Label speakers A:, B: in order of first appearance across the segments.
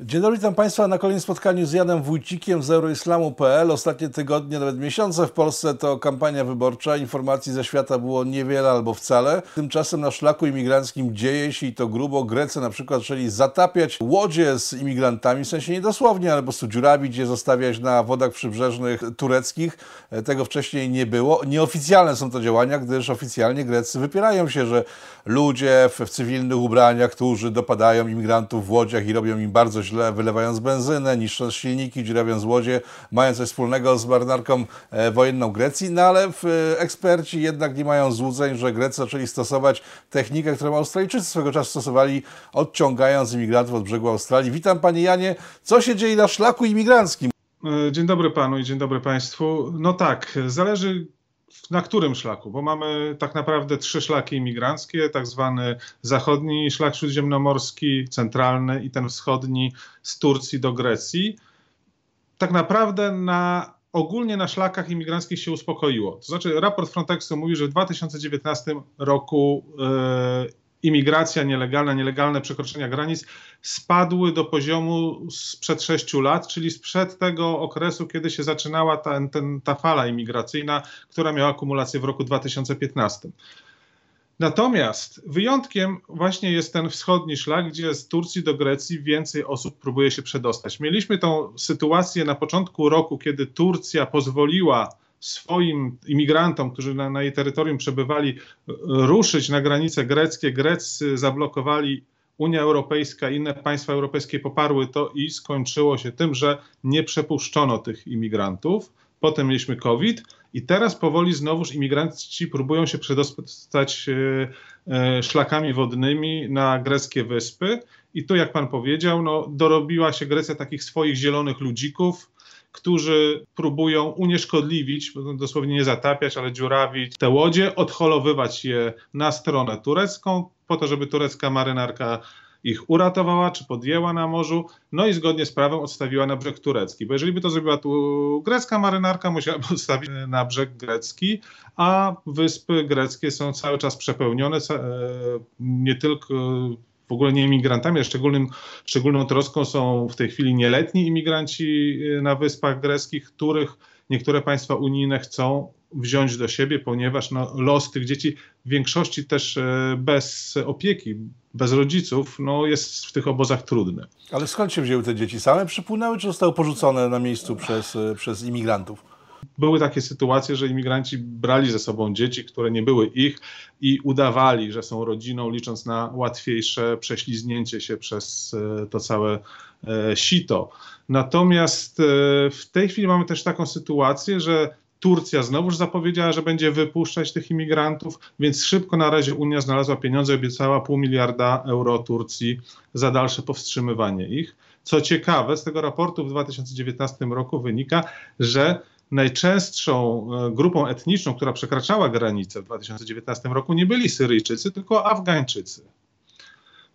A: Dzień dobry, witam Państwa na kolejnym spotkaniu z Janem Wójcikiem z euroislamu.pl. Ostatnie tygodnie, nawet miesiące w Polsce to kampania wyborcza. Informacji ze świata było niewiele albo wcale. Tymczasem na szlaku imigranckim dzieje się i to grubo. Grecy na przykład zaczęli zatapiać łodzie z imigrantami, w sensie nie dosłownie, ale po prostu dziurawić je, zostawiać na wodach przybrzeżnych tureckich. Tego wcześniej nie było. Nieoficjalne są to działania, gdyż oficjalnie Grecy wypierają się, że ludzie w cywilnych ubraniach, którzy dopadają imigrantów w łodziach i robią im bardzo źle, wylewając benzynę, niszcząc silniki, dziurawiąc łodzie, mają coś wspólnego z marynarką e, wojenną Grecji, no ale e, eksperci jednak nie mają złudzeń, że Grecy zaczęli stosować technikę, którą Australijczycy swego czasu stosowali, odciągając imigrantów od brzegu Australii. Witam Panie Janie, co się dzieje na szlaku imigranckim?
B: E, dzień dobry Panu i dzień dobry Państwu. No tak, zależy na którym szlaku? Bo mamy tak naprawdę trzy szlaki imigranckie, tak zwany zachodni szlak śródziemnomorski, centralny i ten wschodni z Turcji do Grecji. Tak naprawdę na ogólnie na szlakach imigranckich się uspokoiło. To znaczy, raport Frontexu mówi, że w 2019 roku yy, imigracja nielegalna, nielegalne przekroczenia granic spadły do poziomu sprzed sześciu lat, czyli sprzed tego okresu, kiedy się zaczynała ta, ten, ta fala imigracyjna, która miała akumulację w roku 2015. Natomiast wyjątkiem właśnie jest ten wschodni szlak, gdzie z Turcji do Grecji więcej osób próbuje się przedostać. Mieliśmy tą sytuację na początku roku, kiedy Turcja pozwoliła swoim imigrantom, którzy na, na jej terytorium przebywali, ruszyć na granice greckie. Grecy zablokowali Unia Europejska, inne państwa europejskie poparły to i skończyło się tym, że nie przepuszczono tych imigrantów. Potem mieliśmy COVID i teraz powoli znowuż imigranci próbują się przedostać e, e, szlakami wodnymi na greckie wyspy. I tu, jak pan powiedział, no, dorobiła się Grecja takich swoich zielonych ludzików, którzy próbują unieszkodliwić, dosłownie nie zatapiać, ale dziurawić te łodzie, odholowywać je na stronę turecką, po to, żeby turecka marynarka ich uratowała czy podjęła na morzu, no i zgodnie z prawem odstawiła na brzeg turecki. Bo jeżeli by to zrobiła tu grecka marynarka, musiałaby odstawić na brzeg grecki, a wyspy greckie są cały czas przepełnione, e, nie tylko w ogóle nie imigrantami, a szczególnym, szczególną troską są w tej chwili nieletni imigranci y, na Wyspach Greckich, których niektóre państwa unijne chcą wziąć do siebie, ponieważ no, los tych dzieci w większości też e, bez opieki, bez rodziców, no, jest w tych obozach trudny.
A: Ale skąd się wzięły te dzieci? Same przypłynęły, czy zostały porzucone na miejscu przez, e, przez imigrantów?
B: Były takie sytuacje, że imigranci brali ze sobą dzieci, które nie były ich i udawali, że są rodziną, licząc na łatwiejsze prześliznięcie się przez e, to całe e, sito. Natomiast e, w tej chwili mamy też taką sytuację, że Turcja znowuż zapowiedziała, że będzie wypuszczać tych imigrantów, więc szybko na razie Unia znalazła pieniądze, obiecała pół miliarda euro Turcji za dalsze powstrzymywanie ich. Co ciekawe, z tego raportu w 2019 roku wynika, że najczęstszą e, grupą etniczną, która przekraczała granicę w 2019 roku, nie byli Syryjczycy, tylko Afgańczycy.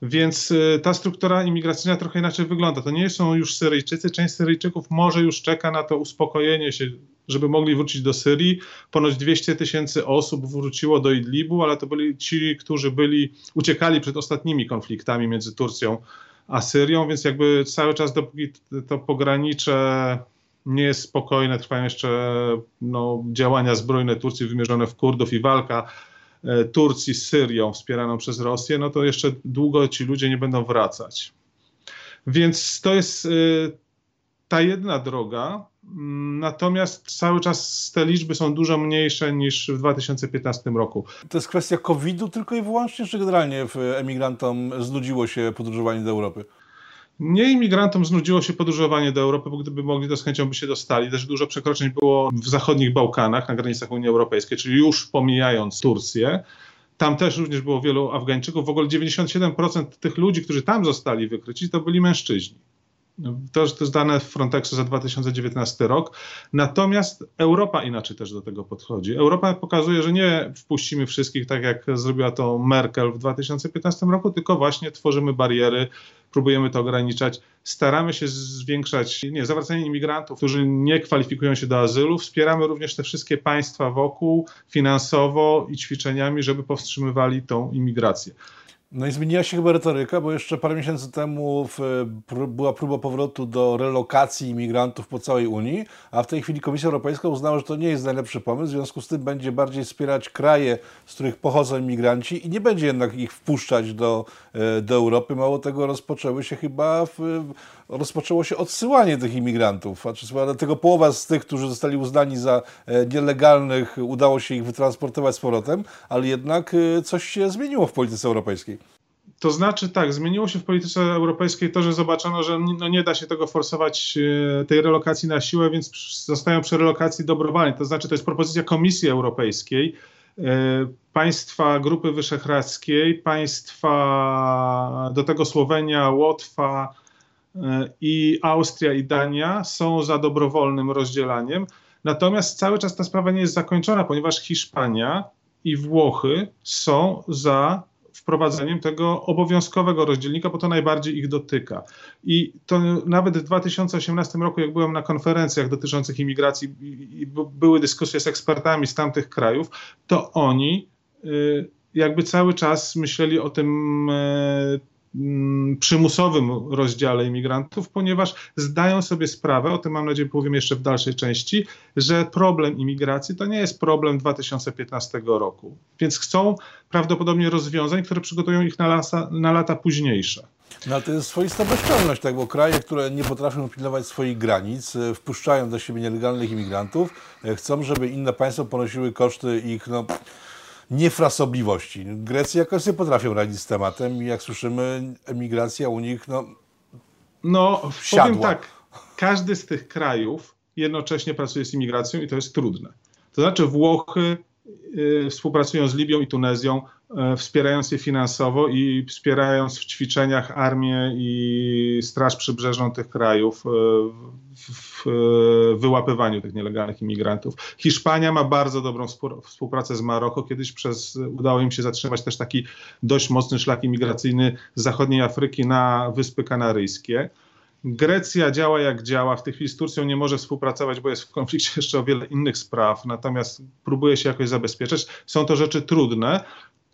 B: Więc e, ta struktura imigracyjna trochę inaczej wygląda. To nie są już Syryjczycy. Część Syryjczyków może już czeka na to uspokojenie się, żeby mogli wrócić do Syrii. Ponoć 200 tysięcy osób wróciło do Idlibu, ale to byli ci, którzy byli, uciekali przed ostatnimi konfliktami między Turcją a Syrią, więc jakby cały czas dopóki to pogranicze nie jest spokojne, trwają jeszcze no, działania zbrojne Turcji wymierzone w Kurdów i walka e, Turcji z Syrią wspieraną przez Rosję, no to jeszcze długo ci ludzie nie będą wracać. Więc to jest e, ta jedna droga, mm, Natomiast cały czas te liczby są dużo mniejsze niż w 2015 roku.
A: To jest kwestia COVID-u tylko i wyłącznie, czy generalnie emigrantom znudziło się podróżowanie do Europy?
B: Nie imigrantom znudziło się podróżowanie do Europy, bo gdyby mogli, to z chęcią by się dostali. Też dużo przekroczeń było w zachodnich Bałkanach, na granicach Unii Europejskiej, czyli już pomijając Turcję. Tam też również było wielu Afgańczyków. W ogóle 97% tych ludzi, którzy tam zostali wykryci, to byli mężczyźni. To, to jest dane Frontexu za 2019 rok. Natomiast Europa inaczej też do tego podchodzi. Europa pokazuje, że nie wpuścimy wszystkich tak jak zrobiła to Merkel w 2015 roku, tylko właśnie tworzymy bariery, próbujemy to ograniczać. Staramy się zwiększać nie, zawracanie imigrantów, którzy nie kwalifikują się do azylu. Wspieramy również te wszystkie państwa wokół finansowo i ćwiczeniami, żeby powstrzymywali tą imigrację.
A: No i zmieniła się chyba retoryka, bo jeszcze parę miesięcy temu w, była próba powrotu do relokacji imigrantów po całej Unii, a w tej chwili Komisja Europejska uznała, że to nie jest najlepszy pomysł, w związku z tym będzie bardziej wspierać kraje, z których pochodzą imigranci i nie będzie jednak ich wpuszczać do, e, do Europy. Mało tego, rozpoczęły się chyba, w, rozpoczęło się odsyłanie tych imigrantów, a czy dlatego połowa z tych, którzy zostali uznani za e, nielegalnych, udało się ich wytransportować z powrotem, ale jednak e, coś się zmieniło w polityce europejskiej.
B: To znaczy tak, zmieniło się w polityce europejskiej to, że zobaczono, że no nie da się tego forsować, e, tej relokacji na siłę, więc zostają przy relokacji dobrowolnej. To znaczy to jest propozycja Komisji Europejskiej, państwa Grupy Wyszehradzkiej, państwa do tego Słowenia, Łotwa i Austria i Dania są za dobrowolnym rozdzielaniem. Natomiast cały czas ta sprawa nie jest zakończona, ponieważ Hiszpania i Włochy są za wprowadzeniem tego obowiązkowego rozdzielnika, bo to najbardziej ich dotyka. I to nawet w 2018 roku, jak byłem na konferencjach dotyczących imigracji i były dyskusje z ekspertami z tamtych krajów, to oni y, jakby cały czas myśleli o tym Mm, przymusowym rozdziale imigrantów, ponieważ zdają sobie sprawę, o tym mam nadzieję powiem jeszcze w dalszej części, że problem imigracji to nie jest problem 2015 roku. Więc chcą prawdopodobnie rozwiązań, które przygotują ich na, lasa, na lata późniejsze.
A: No to jest swoista bezczelność, tak, bo kraje, które nie potrafią pilnować swoich granic, e, wpuszczają do siebie nielegalnych imigrantów, e, chcą, żeby inne państwa ponosiły koszty ich no, niefrasobliwości. Grecy jakoś nie potrafią radzić z tematem i jak słyszymy, emigracja u nich, no,
B: no powiem tak, każdy z tych krajów jednocześnie pracuje z imigracją i to jest trudne. To znaczy Włochy y, współpracują z Libią i Tunezją, wspierając je finansowo i wspierając w ćwiczeniach armię i Straż Przybrzeżną tych krajów y, w wyłapywaniu tych nielegalnych imigrantów. Hiszpania ma bardzo dobrą współpracę z Maroko. Kiedyś przez, udało im się zatrzymać też taki dość mocny szlak imigracyjny z zachodniej Afryki na Wyspy Kanaryjskie. Grecja działa jak działa. W tej chwili z Turcją nie może współpracować, bo jest w konflikcie jeszcze o wiele innych spraw, natomiast próbuje się jakoś zabezpieczać. Są to rzeczy trudne.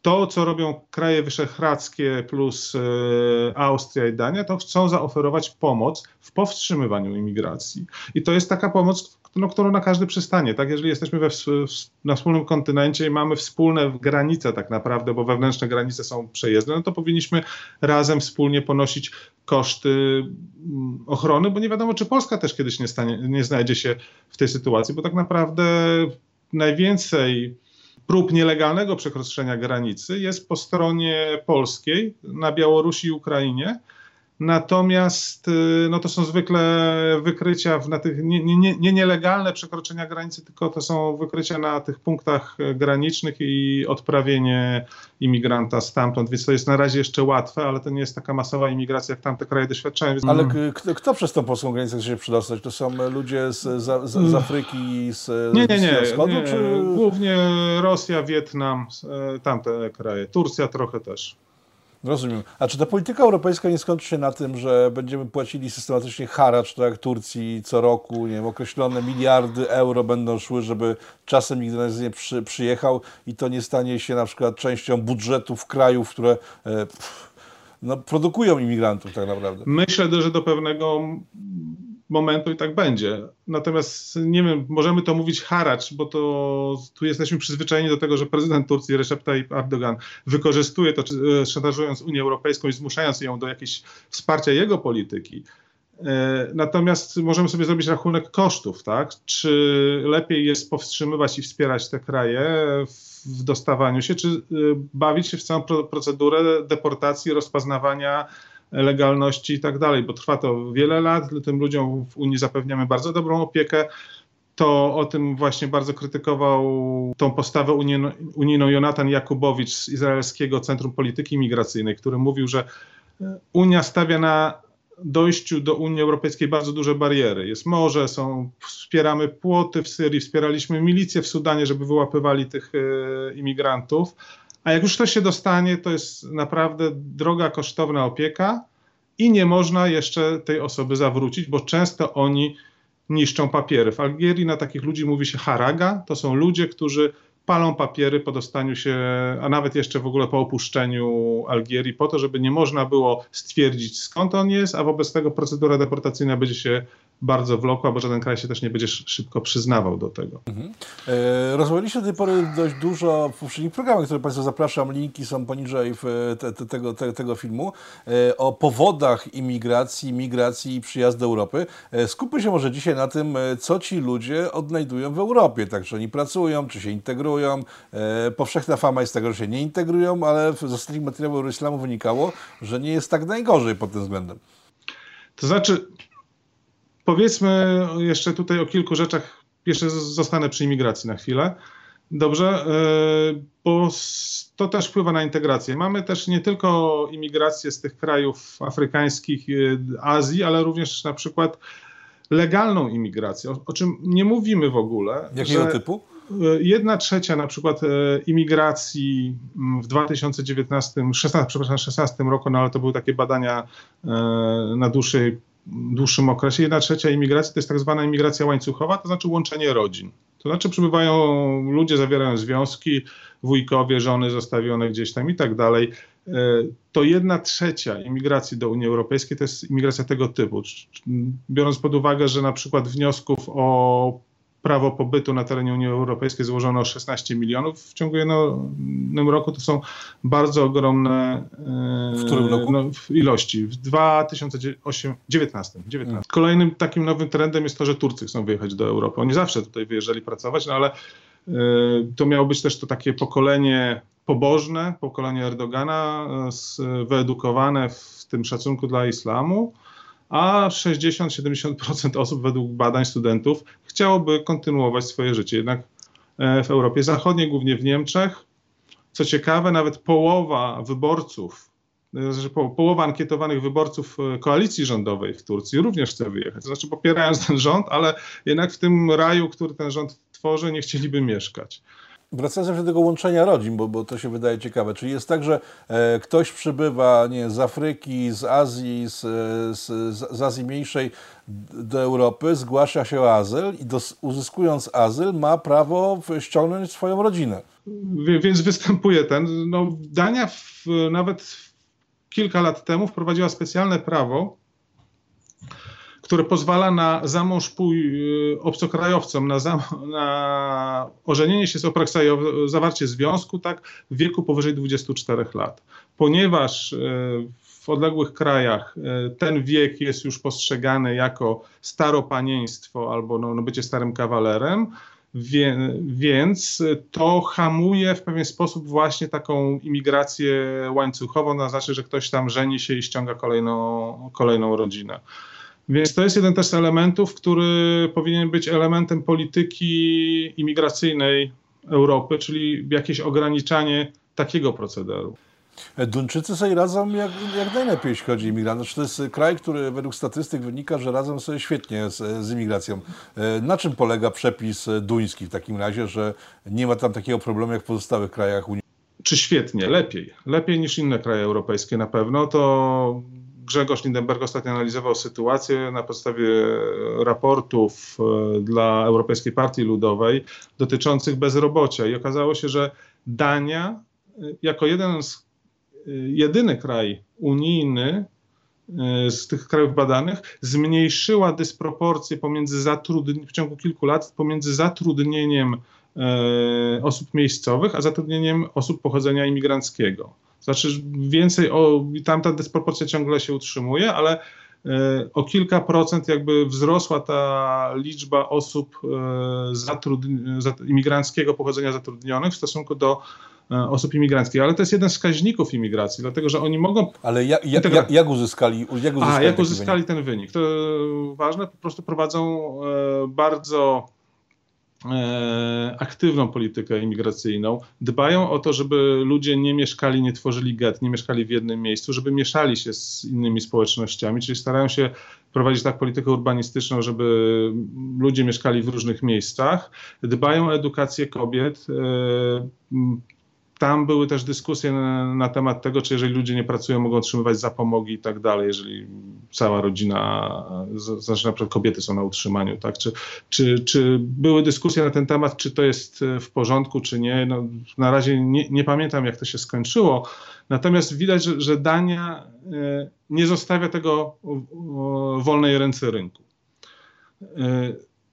B: To, co robią kraje wyszehradzkie plus e, Austria i Dania, to chcą zaoferować pomoc w powstrzymywaniu imigracji. I to jest taka pomoc, no, którą na każdy przystanie. Tak? Jeżeli jesteśmy we, na wspólnym kontynencie i mamy wspólne granice tak naprawdę, bo wewnętrzne granice są przejezdne, no to powinniśmy razem wspólnie ponosić koszty mm, ochrony, bo nie wiadomo, czy Polska też kiedyś nie, stanie, nie znajdzie się w tej sytuacji, bo tak naprawdę najwięcej prób nielegalnego przekroczenia granicy jest po stronie polskiej na Białorusi i Ukrainie. Natomiast y, no to są zwykle wykrycia na tych nie, nie, nie, nielegalne przekroczenia granicy, tylko to są wykrycia na tych punktach granicznych i odprawienie imigranta stamtąd, więc to jest na razie jeszcze łatwe, ale to nie jest taka masowa imigracja, jak tamte kraje doświadczają.
A: Ale kto, kto przez tą polską granicę chce się przedostać? To są ludzie z, z, z Afryki, z,
B: nie, nie, nie, z wschodu? Nie. Czy... Głównie Rosja, Wietnam, e, tamte kraje, Turcja trochę też.
A: Rozumiem. A czy ta polityka europejska nie skończy się na tym, że będziemy płacili systematycznie haracz, tak jak Turcji, co roku, nie wiem, określone miliardy euro będą szły, żeby czasem nikt nas nie przy, przyjechał i to nie stanie się na przykład częścią budżetów krajów, które e, no, produkują imigrantów tak naprawdę?
B: Myślę, że do pewnego momentu i tak będzie. Natomiast nie wiem, możemy to mówić haracz, bo to tu jesteśmy przyzwyczajeni do tego, że prezydent Turcji Recep Tayyip Erdogan wykorzystuje to, e, szantażując Unię Europejską i zmuszając ją do jakiegoś wsparcia jego polityki. E, natomiast możemy sobie zrobić rachunek kosztów, tak? Czy lepiej jest powstrzymywać i wspierać te kraje w dostawaniu się, czy e, bawić się w całą procedurę deportacji, rozpoznawania legalności i tak dalej, bo trwa to wiele lat, tym ludziom w Unii zapewniamy bardzo dobrą opiekę. To o tym właśnie bardzo krytykował tą postawę unijną Jonatan Jakubowicz z Izraelskiego Centrum Polityki Migracyjnej, który mówił, że Unia stawia na dojściu do Unii Europejskiej bardzo duże bariery. Jest morze, są, wspieramy płoty w Syrii, wspieraliśmy milicję w Sudanie, żeby wyłapywali tych e, imigrantów, a jak już ktoś się dostanie, to jest naprawdę droga, kosztowna opieka i nie można jeszcze tej osoby zawrócić, bo często oni niszczą papiery. W Algierii na takich ludzi mówi się haraga. To są ludzie, którzy palą papiery po dostaniu się, a nawet jeszcze w ogóle po opuszczeniu Algierii, po to, żeby nie można było stwierdzić skąd on jest, a wobec tego procedura deportacyjna będzie się bardzo wlokła, bo żaden kraj się też nie będzie szybko przyznawał do tego. Mhm.
A: E, rozmawialiśmy do tej pory dość dużo w poprzednich programach, które Państwa zapraszam, linki są poniżej w te, te, tego, te, tego filmu, e, o powodach imigracji, migracji i przyjazdu do Europy. E, skupmy się może dzisiaj na tym, co ci ludzie odnajdują w Europie, tak, czy oni pracują, czy się integrują. Powszechna fama jest tego, że się nie integrują, ale z ostatnich materiałów Euroislamu wynikało, że nie jest tak najgorzej pod tym względem.
B: To znaczy, Powiedzmy jeszcze tutaj o kilku rzeczach. Jeszcze zostanę przy imigracji na chwilę. Dobrze, e, bo to też wpływa na integrację. Mamy też nie tylko imigrację z tych krajów afrykańskich, e, Azji, ale również na przykład legalną imigrację, o, o czym nie mówimy w ogóle.
A: Jakiego typu?
B: E, jedna trzecia na przykład imigracji w 2019, 16, przepraszam, 16 roku, no ale to były takie badania na dłuższej dłuższym okresie. Jedna trzecia imigracji to jest tak zwana imigracja łańcuchowa, to znaczy łączenie rodzin. To znaczy przybywają ludzie, zawierają związki, wujkowie, żony zostawione gdzieś tam i tak dalej. E, to jedna trzecia imigracji do Unii Europejskiej to jest imigracja tego typu. Biorąc pod uwagę, że na przykład wniosków o prawo pobytu na terenie Unii Europejskiej złożono 16 milionów w ciągu jednym roku. To są bardzo ogromne
A: w którym roku? No,
B: w ilości. W 2019. 19. Kolejnym takim nowym trendem jest to, że Turcy chcą wyjechać do Europy. Oni zawsze tutaj wyjeżdżali pracować, no ale y, to miało być też to takie pokolenie pobożne, pokolenie Erdogana, y, wyedukowane w tym szacunku dla islamu a 60-70% osób według badań studentów chciałoby kontynuować swoje życie. Jednak e, w Europie Zachodniej, głównie w Niemczech, co ciekawe, nawet połowa wyborców, e, połowa ankietowanych wyborców e, koalicji rządowej w Turcji również chce wyjechać. Znaczy popierając ten rząd, ale jednak w tym raju, który ten rząd tworzy, nie chcieliby mieszkać.
A: Wracając do tego łączenia rodzin, bo, bo to się wydaje ciekawe. Czyli jest tak, że e, ktoś przybywa nie, z Afryki, z Azji, z, z, z Azji Mniejszej do Europy, zgłasza się o azyl i dos, uzyskując azyl ma prawo ściągnąć swoją rodzinę.
B: Więc występuje ten. No, Dania w, nawet kilka lat temu wprowadziła specjalne prawo, które pozwala na zamążpój y, obcokrajowcom, na, na ożenienie się z obcokrajowcem, zawarcie związku tak, w wieku powyżej 24 lat. Ponieważ y, w odległych krajach y, ten wiek jest już postrzegany jako staropanieństwo albo no, no bycie starym kawalerem, wie, więc to hamuje w pewien sposób właśnie taką imigrację łańcuchową, na znaczy, że ktoś tam żeni się i ściąga kolejną, kolejną rodzinę. Więc to jest jeden też z elementów, który powinien być elementem polityki imigracyjnej Europy, czyli jakieś ograniczanie takiego procederu.
A: Duńczycy sobie radzą jak, jak najlepiej, jeśli chodzi o imigrantów. To jest kraj, który według statystyk wynika, że radzą sobie świetnie z, z imigracją. E, na czym polega przepis duński w takim razie, że nie ma tam takiego problemu jak w pozostałych krajach Unii?
B: Czy świetnie? Lepiej. Lepiej niż inne kraje europejskie na pewno. To Grzegorz Lindenberg ostatnio analizował sytuację na podstawie raportów e, dla Europejskiej Partii Ludowej dotyczących bezrobocia i okazało się, że Dania e, jako jeden z, e, jedyny kraj unijny z tych krajów badanych zmniejszyła dysproporcje pomiędzy zatrudnieniem w ciągu kilku lat pomiędzy zatrudnieniem osób miejscowych, a zatrudnieniem osób pochodzenia imigranckiego. Znaczy więcej, o, tam ta dysproporcja ciągle się utrzymuje, ale e, o kilka procent jakby wzrosła ta liczba osób e, imigranckiego pochodzenia zatrudnionych w stosunku do e, osób imigranckich. Ale to jest jeden z wskaźników imigracji, dlatego że oni mogą.
A: Ale jak, uzyskali, jak uzyskali,
B: A, jak uzyskali wynik? ten wynik? To ważne, po prostu prowadzą bardzo aktywną politykę imigracyjną, dbają o to, żeby ludzie nie mieszkali, nie tworzyli get, nie mieszkali w jednym miejscu, żeby mieszali się z innymi społecznościami, czyli starają się prowadzić tak politykę urbanistyczną, żeby ludzie mieszkali w różnych miejscach, dbają o edukację kobiet, e, tam były też dyskusje na, na, temat tego, czy jeżeli ludzie nie pracują, mogą otrzymywać zapomogi i tak dalej, jeżeli cała rodzina, znaczy na przykład kobiety są na utrzymaniu, tak? Czy, czy, czy były dyskusje na ten temat, czy to jest w porządku, czy nie? No, na razie nie, nie pamiętam, jak to się skończyło. Natomiast widać, że, że Dania e, nie zostawia tego wolnej ręce rynku.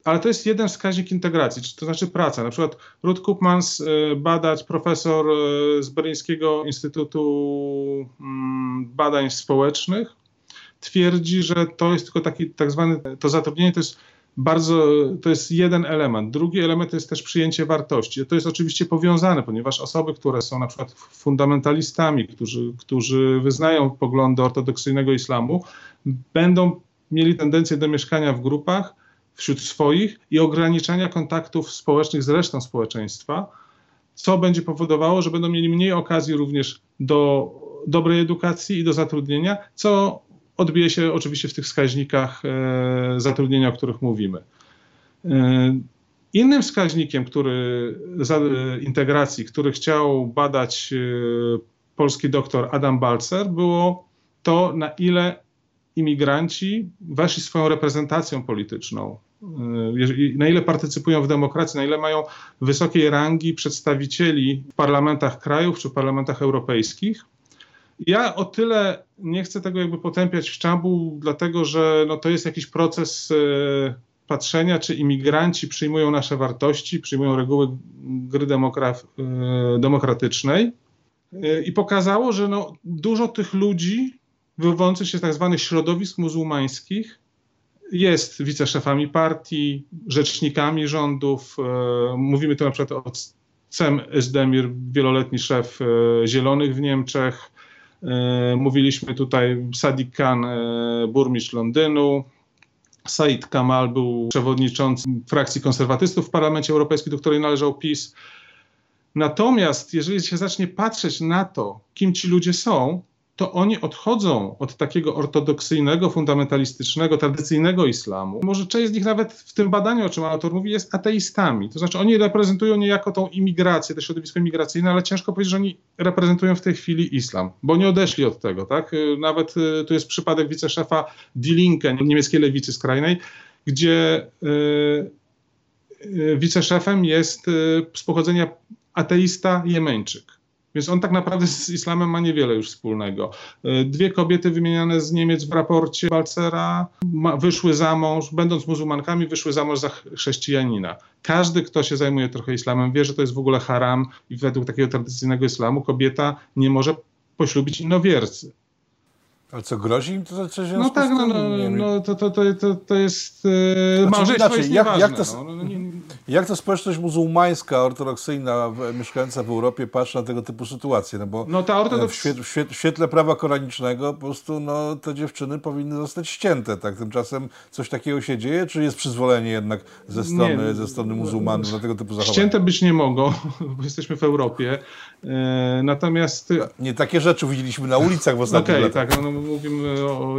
B: Ale to jest jeden wskaźnik integracji, to znaczy praca. Na przykład Ruth Kupmans, e, badacz, profesor z Berlińskiego Instytutu mm, Badań Społecznych, twierdzi, że to jest tylko taki tak zwany, to zatrudnienie to jest bardzo, to jest jeden element. Drugi element to jest też przyjęcie wartości. To jest oczywiście powiązane, ponieważ osoby, które są na przykład fundamentalistami, którzy, którzy wyznają poglądy ortodoksyjnego islamu, będą mieli tendencję do mieszkania w grupach wśród swoich i ograniczania kontaktów społecznych z resztą społeczeństwa, co będzie powodowało, że będą mieli mniej okazji również do dobrej edukacji i do zatrudnienia, co odbije się oczywiście w tych wskaźnikach e, zatrudnienia, o których mówimy. E, innym wskaźnikiem który, integracji, który chciał badać e, polski doktor Adam Balcer, było to, na ile imigranci weszli swoją reprezentacją polityczną, na ile partycypują w demokracji, na ile mają wysokiej rangi przedstawicieli w parlamentach krajów czy parlamentach europejskich. Ja o tyle nie chcę tego jakby potępiać w czambu, dlatego że no, to jest jakiś proces e, patrzenia, czy imigranci przyjmują nasze wartości, przyjmują reguły gry e, demokratycznej. I pokazało, że no, dużo tych ludzi wywodzących się z tak zwanych środowisk muzułmańskich jest wiceszefami partii, rzecznikami rządów. E, mówimy tu na przykład o Cem Özdemir, wieloletni szef e, Zielonych w Niemczech, E, mówiliśmy tutaj Sadiq Khan, burmistrz Londynu, Said Kamal był przewodniczącym frakcji konserwatystów w Parlamencie Europejskim, do której należał PiS. Natomiast jeżeli się zacznie patrzeć na to, kim ci ludzie są, to oni odchodzą od takiego ortodoksyjnego, fundamentalistycznego, tradycyjnego islamu. Może część z nich nawet w tym badaniu, o czym autor mówi, jest ateistami. To znaczy oni reprezentują niejako tą imigrację, to środowisko imigracyjne, ale ciężko powiedzieć, że oni reprezentują w tej chwili islam, bo nie odeszli od tego. Tak? Nawet y, tu jest przypadek wiceszefa Die Linke, niemieckiej lewicy skrajnej, gdzie yy, wiceszefem jest yy, z pochodzenia ateista Jemeńczyk. Więc on tak naprawdę z islamem ma niewiele już wspólnego. E, dwie kobiety wymieniane z Niemiec w raporcie Balcera wyszły za mąż, będąc muzułmankami, wyszły za mąż za chrześcijanina. Każdy, kto się zajmuje trochę islamem, wie, że to jest w ogóle haram i według takiego tradycyjnego islamu kobieta nie może poślubić innowiercy.
A: Ale co, grozi im to coś
B: No tak, no, no, no to, to, to, to jest... Yy, znaczy, małżeństwo inaczej, jest jak,
A: jak, to, no, no, nie, jak to społeczność muzułmańska, ortodoksyjna, mieszkająca w Europie patrzy na tego typu sytuacje? No bo no ta ortodoks... w, świetle, w, świetle, prawa koranicznego po prostu no, te dziewczyny powinny zostać ścięte. Tak? Tymczasem coś takiego się dzieje, czy jest przyzwolenie jednak ze strony, nie, ze strony muzułmanów na tego typu zachowania?
B: Ścięte być nie mogą, bo jesteśmy w Europie. E, natomiast...
A: Nie, takie rzeczy widzieliśmy na ulicach w ostatnich okay,
B: latach. tak, no, mówimy o,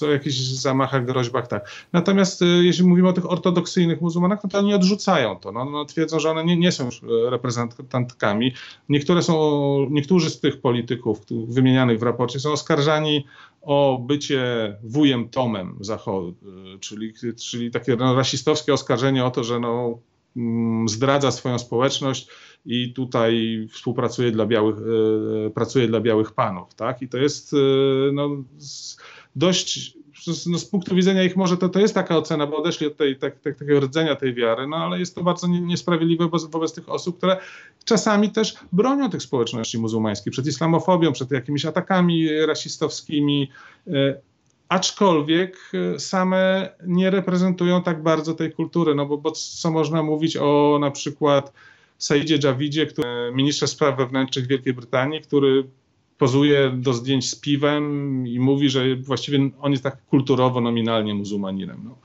B: o jakichś zamachach, groźbach, tak. Natomiast e, jeśli mówimy o tych ortodoksyjnych muzułmanach, no to oni odrzucają to. No, no, twierdzą, że one nie, nie są e, reprezentantkami. Niektóre są, niektórzy z tych polityków wymienianych w raporcie są oskarżani o bycie wujem Tomem Zachodu, czyli, czyli takie no, rasistowskie oskarżenie o to, że no, mm, zdradza swoją społeczność i tutaj współpracuje dla białych, e, pracuje dla białych panów, tak? I to jest e, no, dość, no, z punktu widzenia ich może to, to jest taka ocena, bo odeszli od tej, tak, tak, takiego rdzenia tej wiary, no ale jest to bardzo niesprawiedliwe wobec, wobec tych osób, które czasami też bronią tych społeczności muzułmańskich przed islamofobią, przed jakimiś atakami rasistowskimi, e, aczkolwiek same nie reprezentują tak bardzo tej kultury, no bo, bo co można mówić o na przykład Saidzie Javidzie, który, ministrze spraw wewnętrznych Wielkiej Brytanii, który pozuje do zdjęć z piwem i mówi, że właściwie on jest tak kulturowo, nominalnie muzułmaninem. No.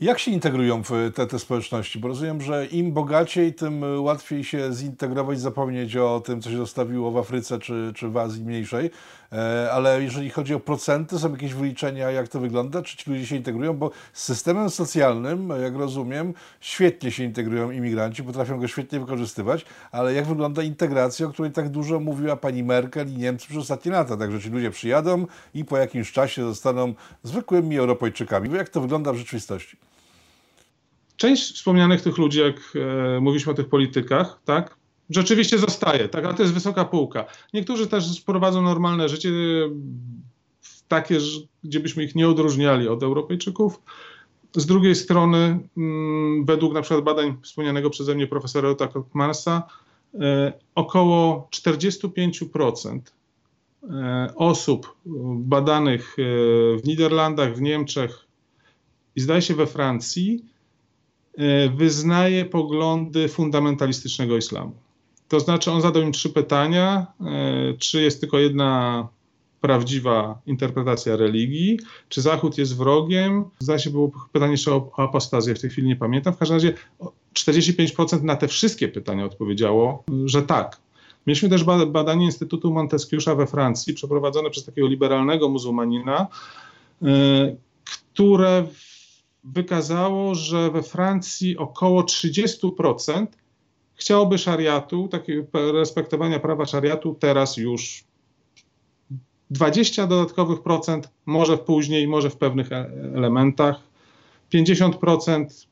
A: Jak się integrują w te, te społeczności? Bo rozumiem, że im bogaciej, tym łatwiej się zintegrować, zapomnieć o tym, co się zostawiło w Afryce czy, czy w Azji mniejszej. E, ale jeżeli chodzi o procenty, są jakieś wyliczenia, jak to wygląda? Czy ci ludzie się integrują? Bo z systemem socjalnym, jak rozumiem, świetnie się integrują imigranci, potrafią go świetnie wykorzystywać, ale jak wygląda integracja, o której tak dużo mówiła pani Merkel i Niemcy przez ostatnie lata? Także ci ludzie przyjadą i po jakimś czasie zostaną zwykłymi Europejczykami. Jak to wygląda w rzeczywistości?
B: Część wspomnianych tych ludzi, jak e, mówiliśmy o tych politykach, tak, rzeczywiście zostaje, tak, ale to jest wysoka półka. Niektórzy też prowadzą normalne życie, takie, gdzie byśmy ich nie odróżniali od Europejczyków. Z drugiej strony, mm, według na przykład badań wspomnianego przeze mnie profesora Jota Koopmansa, e, około 45% e, osób badanych w Niderlandach, w Niemczech i zdaje się we Francji E, wyznaje poglądy fundamentalistycznego islamu. To znaczy, on zadał im trzy pytania: e, czy jest tylko jedna prawdziwa interpretacja religii, czy Zachód jest wrogiem? Zdaje się, było pytanie jeszcze o apostazję, w tej chwili nie pamiętam. W każdym razie 45% na te wszystkie pytania odpowiedziało, że tak. Mieliśmy też badanie Instytutu Montesquieu'a we Francji, przeprowadzone przez takiego liberalnego muzułmanina, e, które wykazało, że we Francji około 30% chciałoby szariatu, takiego respektowania prawa szariatu teraz już 20 dodatkowych procent, może później, może w pewnych e, elementach, 50%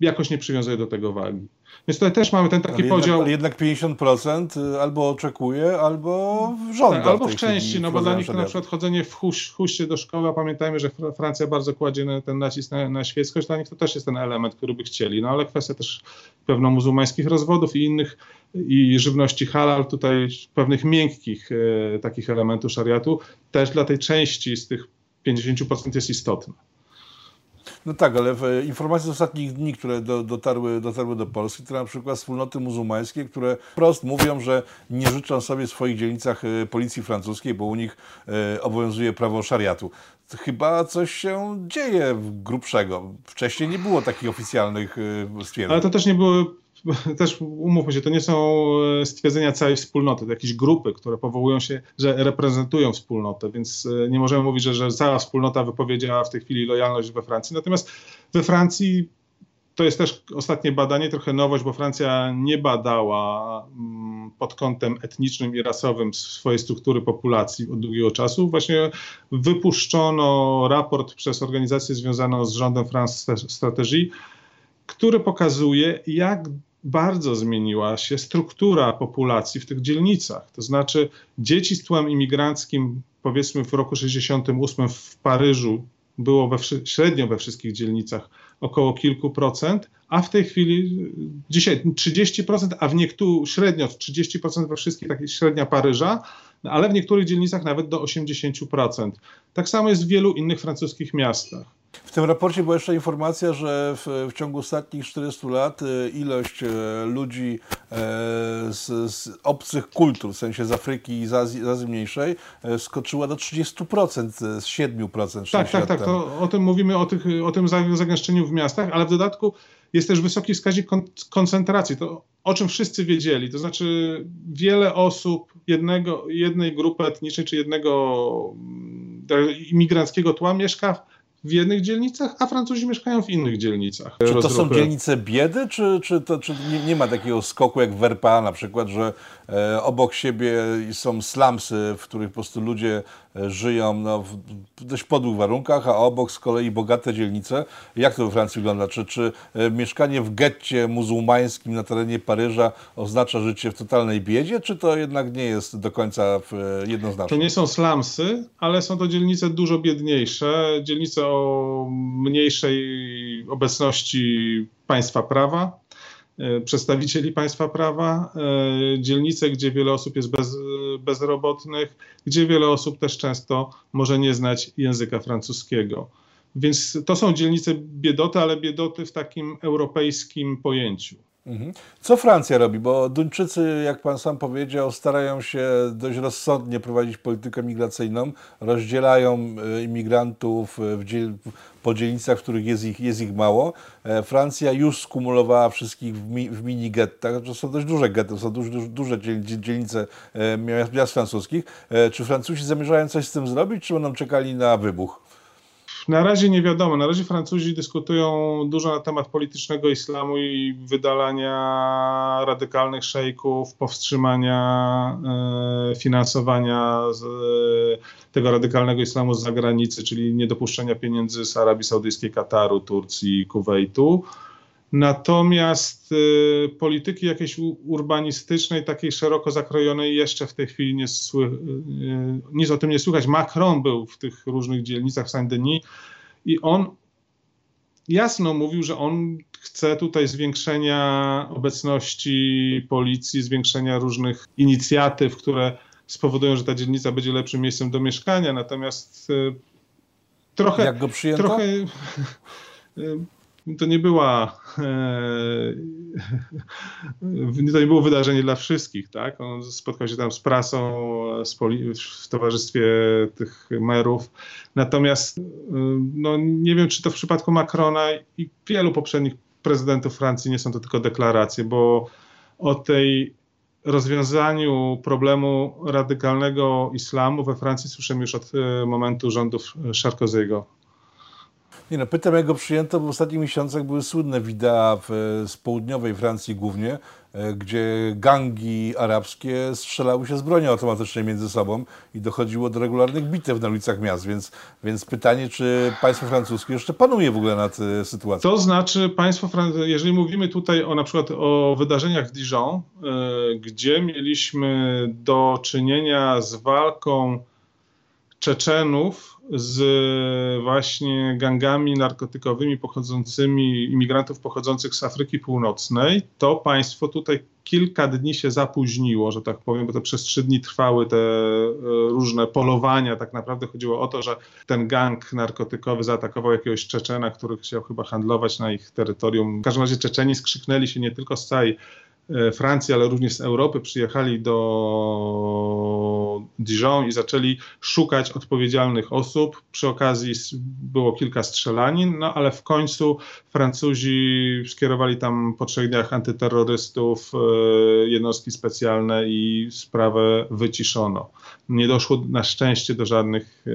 B: jakoś nie przywiązuje do tego wagi. Więc tutaj też mamy ten taki
A: ale
B: podział.
A: ale jednak 50% y, albo oczekuje, albo żąda.
B: Tak, albo w, części, no bo dla nich to na przykład chodzenie w huś, huście do szkoły, a pamiętajmy, że Francja bardzo kładzie ten nacisk na, na świeckość, dla nich to też jest ten element, który by chcieli. No ale kwestia też pewno muzułmańskich rozwodów i innych, i żywności halal, tutaj pewnych miękkich e, takich elementów szariatu, też dla tej części z tych 50% jest istotne.
A: No tak, ale informacje z ostatnich dni, które do, dotarły, dotarły do Polski, to na przykład wspólnoty muzułmańskie, które wprost mówią, że nie życzą sobie w swoich dzielnicach e, policji francuskiej, bo u nich e, obowiązuje prawo szariatu. Chyba coś się dzieje grubszego. Wcześniej nie było takich oficjalnych e, stwierdzeń.
B: Ale to też nie były też umówmy się, to nie są e, stwierdzenia całej wspólnoty, to jakieś grupy, które powołują się, że reprezentują wspólnotę, więc e, nie możemy mówić, że, że cała wspólnota wypowiedziała w tej chwili lojalność we Francji. Natomiast we Francji to jest też ostatnie badanie, trochę nowość, bo Francja nie badała mm, pod kątem etnicznym i rasowym swojej struktury populacji od długiego czasu. Właśnie wypuszczono raport przez organizację związaną z rządem France Strategy, który pokazuje, jak bardzo zmieniła się struktura populacji w tych dzielnicach. To znaczy, dzieci z tłem imigranckim, powiedzmy w roku 68 w Paryżu, było we, średnio we wszystkich dzielnicach około kilku procent, a w tej chwili dzisiaj 30%, a w niektórych średnio 30% we wszystkich, takich średnia Paryża, ale w niektórych dzielnicach nawet do 80%. Tak samo jest w wielu innych francuskich miastach.
A: W tym raporcie była jeszcze informacja, że w, w ciągu ostatnich 40 lat e, ilość e, ludzi e, z, z, obcych kultur, w sensie z Afryki i z Azji, z Azji Mniejszej, skoczyła do 30% z 7%.
B: Tak, tak, tak. To, o tym mówimy, o, tych, o tym zagęszczeniu w miastach, ale w dodatku jest też wysoki wskaźnik kon koncentracji. To o czym wszyscy wiedzieli. To znaczy, wiele osób jednego, jednej grupy etnicznej czy jednego mm, imigranckiego tła mieszka w jednych dzielnicach, a Francuzi mieszkają w innych dzielnicach.
A: Czy to są dzielnice biedy, czy, czy, to, czy nie, nie, ma takiego skoku jak w RPA na przykład, że e, obok siebie są slumsy, w których po prostu ludzie e, żyją no, w dość podłych warunkach, a obok z kolei bogate dzielnice. Jak to we Francji wygląda? Czy, czy e, mieszkanie w getcie muzułmańskim na terenie Paryża oznacza życie w totalnej biedzie, czy to jednak nie jest do końca e, jednoznaczne?
B: To nie są slumsy, ale są to dzielnice dużo biedniejsze, dzielnice o o mniejszej obecności państwa prawa, e, przedstawicieli państwa prawa, e, dzielnice, gdzie wiele osób jest bez, bezrobotnych, gdzie wiele osób też często może nie znać języka francuskiego. Więc to są dzielnice biedoty, ale biedoty w takim europejskim pojęciu.
A: Mhm. Co Francja robi? Bo Duńczycy, jak pan sam powiedział, starają się dość rozsądnie prowadzić politykę migracyjną, rozdzielają e, imigrantów w dziel po dzielnicach, w których jest ich, jest ich mało. E, Francja już skumulowała wszystkich w, mi, w mini gettach, to są dość duże getty, są duże, duże, duże dzielnice e, miast, miast francuskich. Czy Francuzi zamierzają coś z tym zrobić, czy będą czekali na wybuch?
B: Na razie nie wiadomo. Na razie Francuzi dyskutują dużo na temat politycznego islamu i wydalania radykalnych szejków, powstrzymania e, finansowania z, e, tego radykalnego islamu z zagranicy, czyli niedopuszczenia pieniędzy z Arabii Saudyjskiej, Kataru, Turcji, Kuwejtu. Natomiast y, polityki jakiejś urbanistycznej, takiej szeroko zakrojonej jeszcze w tej chwili nie sły, y, nic o tym nie słychać. Macron był w tych różnych dzielnicach w Saint-Denis i on jasno mówił, że on chce tutaj zwiększenia obecności policji, zwiększenia różnych inicjatyw, które spowodują, że ta dzielnica będzie lepszym miejscem do mieszkania. Natomiast y, trochę.
A: Jak go przyjęto?
B: Trochę, to nie była e, to nie było wydarzenie dla wszystkich, tak? On spotkał się tam z prasą, z w towarzystwie tych merów. Natomiast e, no, nie wiem, czy to w przypadku Macrona i wielu poprzednich prezydentów Francji nie są to tylko deklaracje, bo o tej rozwiązaniu problemu radykalnego islamu we Francji słyszymy już od e, momentu rządów Sarkozy'ego.
A: Nie no, pytam jak go przyjęto, bo w ostatnich miesiącach były słynne wideo z południowej Francji głównie, e, gdzie gangi arabskie strzelały się z bronią automatycznej między sobą i dochodziło do regularnych bitew na ulicach miast, więc, więc pytanie, czy państwo francuskie jeszcze panuje w ogóle nad e, sytuacją?
B: To znaczy państwo jeżeli mówimy tutaj o na przykład o wydarzeniach w Dijon, e, gdzie mieliśmy do czynienia z walką Czeczenów z właśnie gangami narkotykowymi pochodzącymi, imigrantów pochodzących z Afryki Północnej, to państwo tutaj kilka dni się zapóźniło, że tak powiem, bo to przez trzy dni trwały te e, różne polowania. Tak naprawdę chodziło o to, że ten gang narkotykowy zaatakował jakiegoś Czeczena, który chciał chyba handlować na ich terytorium. W każdym razie Czeczeni skrzyknęli się nie tylko z całej Francji, ale również z Europy, przyjechali do Dijon i zaczęli szukać odpowiedzialnych osób. Przy okazji było kilka strzelanin, no ale w końcu Francuzi skierowali tam po trzech dniach antyterrorystów, e, jednostki specjalne i sprawę wyciszono. Nie doszło na szczęście do żadnych e,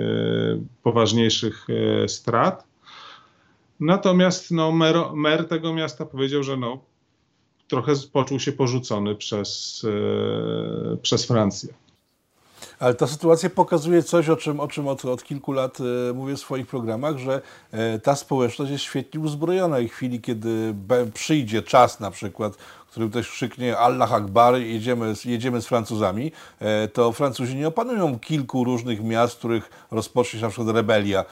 B: poważniejszych e, strat. Natomiast no, mer, mer tego miasta powiedział, że no, trochę poczuł się porzucony przez, przez Francję.
A: Ale ta sytuacja pokazuje coś, o czym, o czym od, od kilku lat e, mówię w swoich programach, że e, ta społeczność jest świetnie uzbrojona i w chwili, kiedy przyjdzie czas na przykład, w którym ktoś krzyknie Allah Akbar, jedziemy, jedziemy z Francuzami, e, to Francuzi nie opanują kilku różnych miast, w których rozpocznie się na przykład rebelia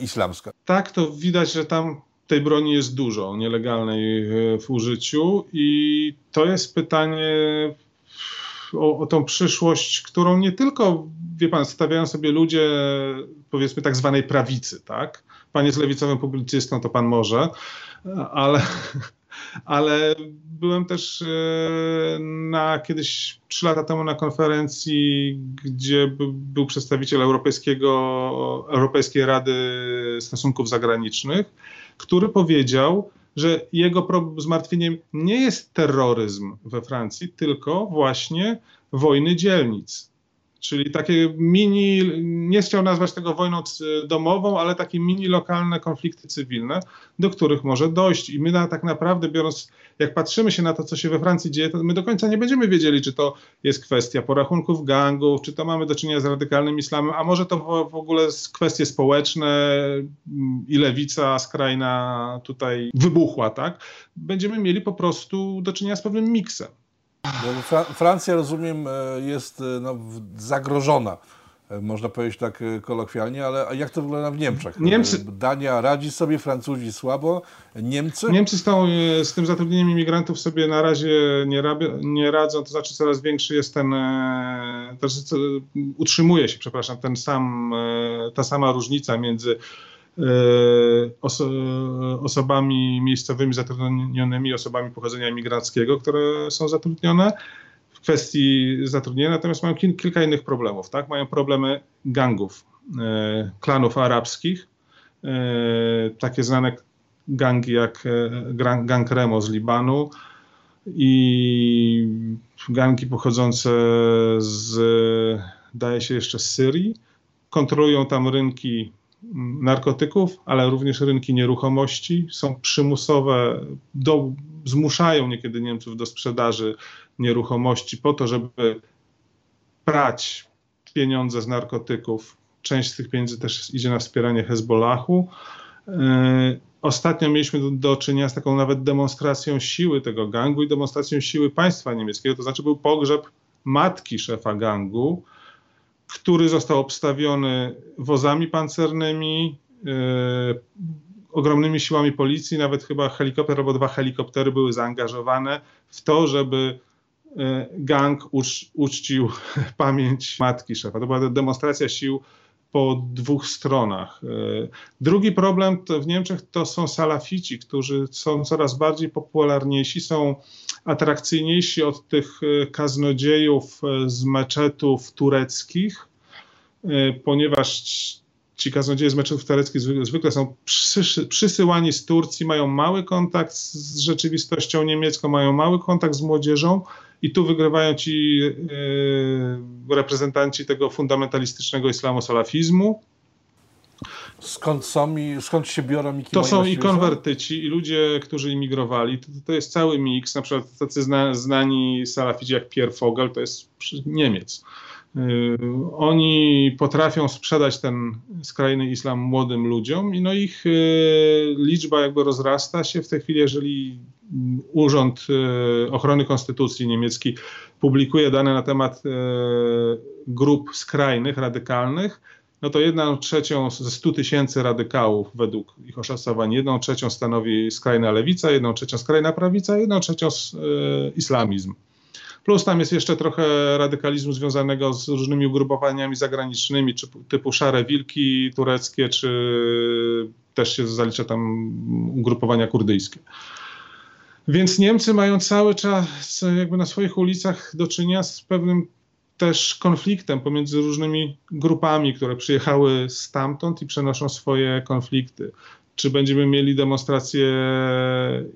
A: islamska.
B: Tak, to widać, że tam tej broni jest dużo nielegalnej w użyciu i to jest pytanie o, o tą przyszłość, którą nie tylko, wie pan, stawiają sobie ludzie, powiedzmy, tak zwanej prawicy, tak? Pan jest lewicowym publicystą, to pan może, ale, ale byłem też e, na kiedyś trzy lata temu na konferencji, gdzie był przedstawiciel Europejskiego, Europejskiej Rady Stosunków Zagranicznych, który powiedział, że jego zmartwieniem nie jest terroryzm we Francji, tylko właśnie wojny dzielnic. Czyli takie mini, nie chciał nazwać tego wojną domową, ale takie mini lokalne konflikty cywilne, do których może dojść. I my na, tak naprawdę, biorąc, jak patrzymy się na to, co się we Francji dzieje, to my do końca nie będziemy wiedzieli, czy to jest kwestia porachunków gangów, czy to mamy do czynienia z radykalnym islamem, a może to w, w ogóle kwestie społeczne i lewica skrajna tutaj wybuchła, tak? Będziemy mieli po prostu do czynienia z pewnym miksem.
A: Fra Francja, rozumiem, e, jest e, no, zagrożona, e, można powiedzieć tak kolokwialnie, ale jak to wygląda w Niemczech? Niemcy... Dania radzi sobie, Francuzi słabo, Niemcy?
B: Niemcy z, tą, z tym zatrudnieniem imigrantów sobie na razie nie, nie radzą, to znaczy coraz większy jest ten, to znaczy, utrzymuje się, przepraszam, ten sam, ta sama różnica między oso osobami miejscowymi zatrudnionymi, osobami pochodzenia imigranckiego, które są zatrudnione w kwestii zatrudnienia, natomiast mają kilka innych problemów. Tak? Mają problemy gangów, klanów arabskich, takie znane gangi jak gang Remo z Libanu, i ganki pochodzące z, daje się jeszcze z Syrii, kontrolują tam rynki narkotyków, ale również rynki nieruchomości. Są przymusowe, do, zmuszają niekiedy Niemców do sprzedaży nieruchomości po to, żeby prać pieniądze z narkotyków. Część z tych pieniędzy też idzie na wspieranie Hezbollahu. E, ostatnio mieliśmy do, do, czynienia z taką nawet demonstracją siły tego gangu i demonstracją siły państwa niemieckiego, to znaczy był pogrzeb matki szefa gangu, który został obstawiony wozami pancernymi, yy, ogromnymi siłami policji, nawet chyba helikopter albo dwa helikoptery były zaangażowane w to, żeby e, gang ucz, uczcił pamięć matki szefa. To była demonstracja sił po dwóch stronach. E, drugi problem w Niemczech to są salafici, którzy są coraz bardziej popularniejsi, są atrakcyjniejsi od tych e, kaznodziejów e, z meczetów tureckich, ponieważ ci kaznodzieje z meczetów tureckich zwykle są przysyłani z Turcji, mają mały kontakt z rzeczywistością niemiecką, mają mały kontakt z młodzieżą i tu wygrywają ci e, reprezentanci tego fundamentalistycznego islamu salafizmu.
A: Skąd są i skąd się biorą i
B: To są i konwertyci, i ludzie, którzy imigrowali. To, to jest cały miks. Na przykład tacy zna, znani salafici jak Pierre Vogel, to jest Niemiec. Y, oni potrafią sprzedać ten skrajny islam młodym ludziom i no ich y, liczba jakby rozrasta się w tej chwili, jeżeli Urząd y, Ochrony Konstytucji niemiecki publikuje dane na temat grup skrajnych, radykalnych, no to jedną trzecią ze 100 tysięcy radykałów według ich oszacowań, jedną trzecią stanowi skrajna lewica, jedną trzecią skrajna prawica, jedną trzecią islamizm. Plus tam jest jeszcze trochę radykalizmu związanego z różnymi ugrupowaniami zagranicznymi, czy, typu szare wilki tureckie, czy też się zalicza tam ugrupowania kurdyjskie. Więc Niemcy mają cały czas jakby na swoich ulicach do czynienia z pewnym też konfliktem pomiędzy różnymi grupami, które przyjechały stamtąd i przenoszą swoje konflikty czy będziemy mieli demonstracje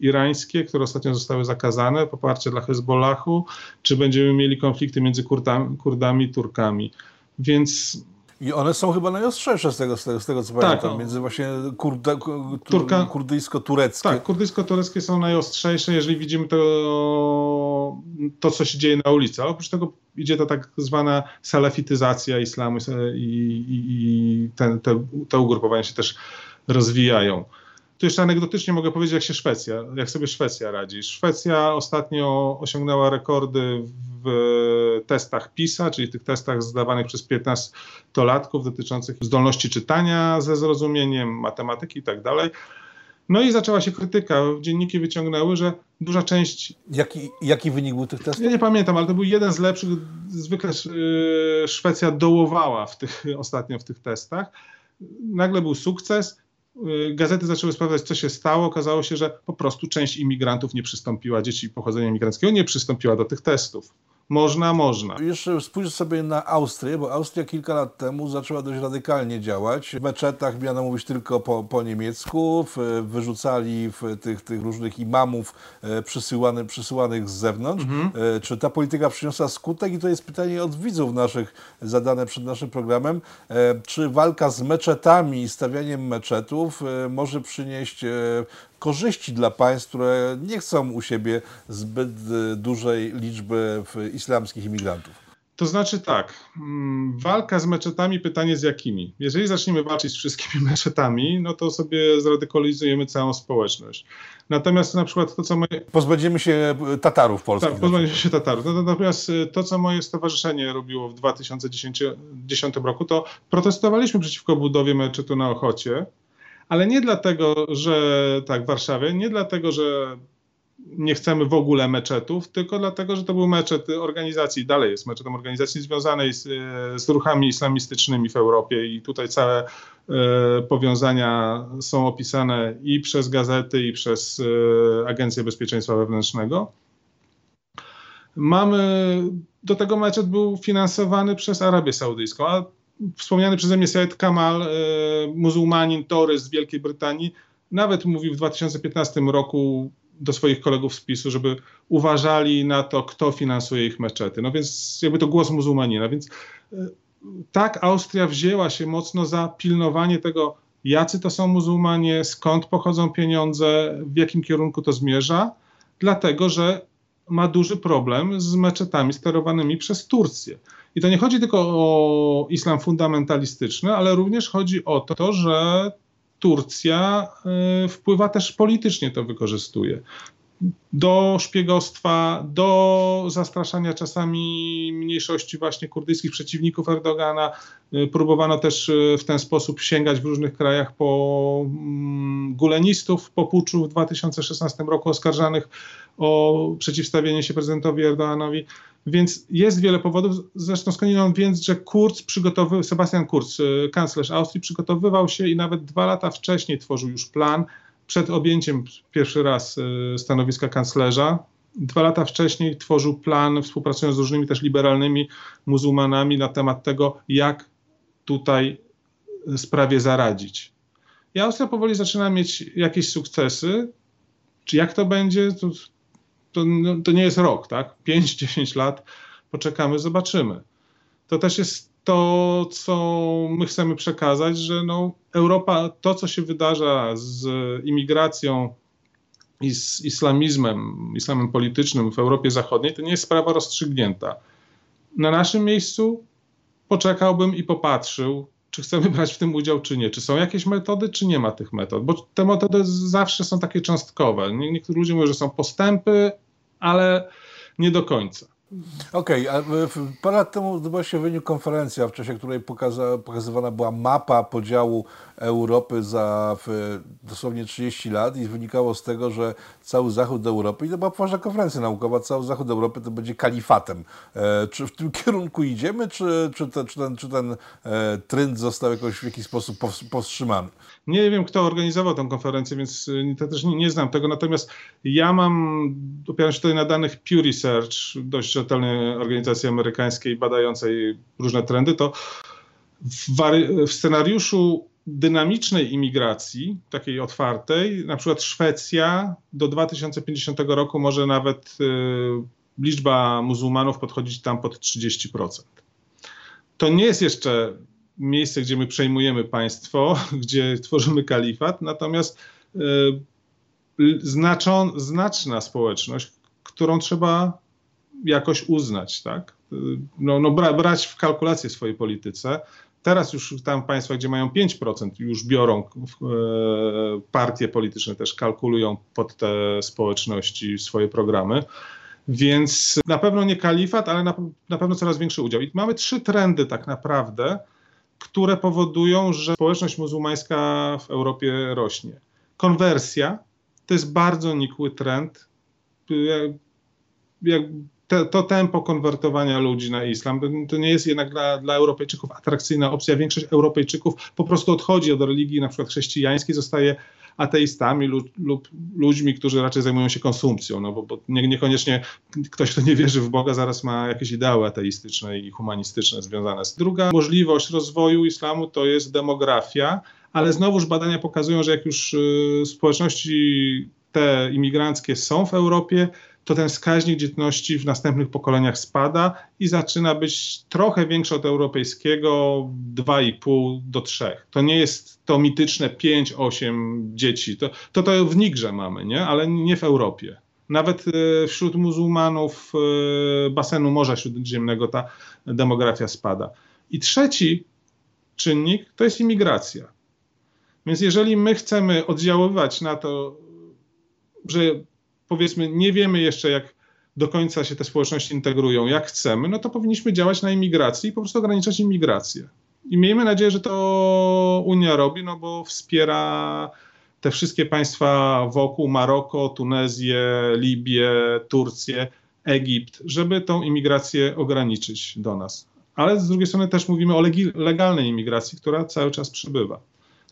B: irańskie, które ostatnio zostały zakazane, poparcie dla Hezbollahu, czy będziemy mieli konflikty między Kurdami, Kurdami i Turkami. Więc
A: i one są chyba najostrzejsze z tego, z tego, z tego co tak, pamiętam, między właśnie kurda, Turka, kurdyjsko-tureckie.
B: Tak, kurdyjsko-tureckie są najostrzejsze, jeżeli widzimy to, to, co się dzieje na ulicy. oprócz tego idzie to tak zwana salafityzacja islamu i, i, i ten, te, te ugrupowania się też rozwijają. Tu jeszcze anegdotycznie mogę powiedzieć, jak się Szwecja, jak sobie Szwecja radzi. Szwecja ostatnio osiągnęła rekordy w testach PISA, czyli tych testach zdawanych przez 15-latków dotyczących zdolności czytania ze zrozumieniem, matematyki i tak dalej. No i zaczęła się krytyka. Dzienniki wyciągnęły, że duża część.
A: Jaki, jaki wynik był tych testów?
B: Ja nie pamiętam, ale to był jeden z lepszych. Zwykle y, Szwecja dołowała w tych, ostatnio w tych testach. Nagle był sukces gazety zaczęły sprawdzać, co się stało. Okazało się, że po prostu część imigrantów nie przystąpiła, dzieci pochodzenia imigrandzkiego nie przystąpiła do tych testów. Można, można.
A: Jeszcze spójrz sobie na Austrię, bo Austria kilka lat temu zaczęła dość radykalnie działać. W meczetach miano mówić tylko po, po niemiecku, wyrzucali w tych, tych różnych imamów e, przysyłany, przysyłanych z zewnątrz. Mhm. E, czy ta polityka przyniosła skutek? I to jest pytanie od widzów naszych zadane przed naszym programem. E, czy walka z meczetami i stawianiem meczetów może przynieść korzyści dla państw, które nie chcą u siebie zbyt e, dużej liczby islamskich imigrantów?
B: To znaczy tak, mm, walka z meczetami, pytanie z jakimi? Jeżeli zaczniemy walczyć z wszystkimi meczetami, no to sobie zradykalizujemy całą społeczność. Natomiast na przykład to, co moje...
A: Pozbędziemy się Tatarów polskich.
B: Tak, pozbędziemy się Tatarów. No, natomiast e, to, co moje stowarzyszenie robiło w 2010 roku, to protestowaliśmy przeciwko budowie meczetu na Ochocie, ale nie dlatego, że tak, w Warszawie, nie dlatego, że nie chcemy w ogóle meczetów, tylko dlatego, że to był meczet organizacji, dalej jest meczetem organizacji związanej z, z ruchami islamistycznymi w Europie i tutaj całe e, powiązania są opisane i przez gazety, i przez e, Agencję Bezpieczeństwa Wewnętrznego. Mamy, do tego meczet był finansowany przez Arabię Saudyjską, a wspomniany przeze mnie Said Kamal, e, muzułmanin, toryst z Wielkiej Brytanii, nawet mówił w 2015 roku do swoich kolegów z PiSu, żeby uważali na to, kto finansuje ich meczety. No więc jakby to głos muzułmanina. Więc e, tak Austria wzięła się mocno za pilnowanie tego, jacy to są muzułmanie, skąd pochodzą pieniądze, w jakim kierunku to zmierza, dlatego że ma duży problem z meczetami sterowanymi przez Turcję. I to nie chodzi tylko o islam fundamentalistyczny, ale również chodzi o to, że Turcja y, wpływa też politycznie, to wykorzystuje. Do szpiegostwa, do zastraszania czasami mniejszości właśnie kurdyjskich przeciwników Erdogana. Y, próbowano też y, w ten sposób sięgać w różnych krajach po mm, gulenistów po puczu w 2016 roku oskarżanych o przeciwstawienie się prezydentowi Erdoganowi. Więc jest wiele powodów, zresztą skądinąd więc, że Kurz przygotowywał, Sebastian Kurz, y, kanclerz Austrii, przygotowywał się i nawet dwa lata wcześniej tworzył już plan przed objęciem pierwszy raz y, stanowiska kanclerza. Dwa lata wcześniej tworzył plan, współpracując z różnymi też liberalnymi muzułmanami na temat tego, jak tutaj sprawie zaradzić. I Austria powoli zaczyna mieć jakieś sukcesy. Czy jak to będzie, to to, no, to nie jest rok, tak? 5-10 lat poczekamy, zobaczymy. To też jest to, co my chcemy przekazać, że no, Europa, to co się wydarza z imigracją i z islamizmem, islamem politycznym w Europie Zachodniej, to nie jest sprawa rozstrzygnięta. Na naszym miejscu poczekałbym i popatrzył, czy chcemy brać w tym udział, czy nie. Czy są jakieś metody, czy nie ma tych metod? Bo te metody zawsze są takie cząstkowe. Niektórzy ludzie mówią, że są postępy, ale nie do końca.
A: Okej, okay, parę lat temu odbyła się w Wieniu konferencja, w czasie której pokaza, pokazywana była mapa podziału Europy za dosłownie 30 lat i wynikało z tego, że cały zachód Europy, i to była poważna konferencja naukowa, cały zachód Europy to będzie kalifatem. E, czy w tym kierunku idziemy, czy, czy, te, czy ten, czy ten e, trend został jakoś w jakiś sposób powstrzymany?
B: Nie wiem, kto organizował tę konferencję, więc y, też nie, nie znam tego. Natomiast ja mam, opieram się tutaj na danych Pew Research, dość rzetelnej organizacji amerykańskiej badającej różne trendy, to w, w scenariuszu dynamicznej imigracji, takiej otwartej, na przykład Szwecja do 2050 roku może nawet y, liczba muzułmanów podchodzić tam pod 30%. To nie jest jeszcze miejsce, gdzie my przejmujemy państwo, gdzie tworzymy kalifat, natomiast y, znaczą, znaczna społeczność, którą trzeba jakoś uznać, tak? Y, no, no bra, brać w kalkulację swojej polityce. Teraz już tam państwa, gdzie mają 5%, już biorą e, partie polityczne, też kalkulują pod te społeczności swoje programy. Więc na pewno nie kalifat, ale na, na pewno coraz większy udział. I mamy trzy trendy tak naprawdę, które powodują, że społeczność muzułmańska w Europie rośnie. Konwersja to jest bardzo nikły trend. Te, to tempo konwertowania ludzi na islam to nie jest jednak dla, dla Europejczyków atrakcyjna opcja. Większość Europejczyków po prostu odchodzi od religii na przykład chrześcijańskiej, zostaje ateistami lub, lub ludźmi, którzy raczej zajmują się konsumpcją, no bo, bo nie, niekoniecznie ktoś, kto nie wierzy w Boga, zaraz ma jakieś ideały ateistyczne i humanistyczne związane z. Druga możliwość rozwoju islamu to jest demografia, ale znowuż badania pokazują, że jak już y, społeczności te imigranckie są w Europie, to ten wskaźnik dzietności w następnych pokoleniach spada i zaczyna być trochę większy od europejskiego 2,5 do 3. To nie jest to mityczne 5-8 dzieci. To, to to w Nigrze mamy, nie? ale nie w Europie. Nawet e, wśród muzułmanów e, basenu Morza Śródziemnego ta demografia spada. I trzeci czynnik to jest imigracja. Więc jeżeli my chcemy oddziaływać na to, że powiedzmy nie wiemy jeszcze, jak do końca się te społeczności integrują, jak chcemy, no to powinniśmy działać na imigracji i po prostu ograniczać imigrację. I miejmy nadzieję, że to Unia robi, no bo wspiera te wszystkie państwa wokół, Maroko, Tunezję, Libię, Turcję, Egipt, żeby tą imigrację ograniczyć do nas. Ale z drugiej strony też mówimy o legalnej imigracji, która cały czas przybywa.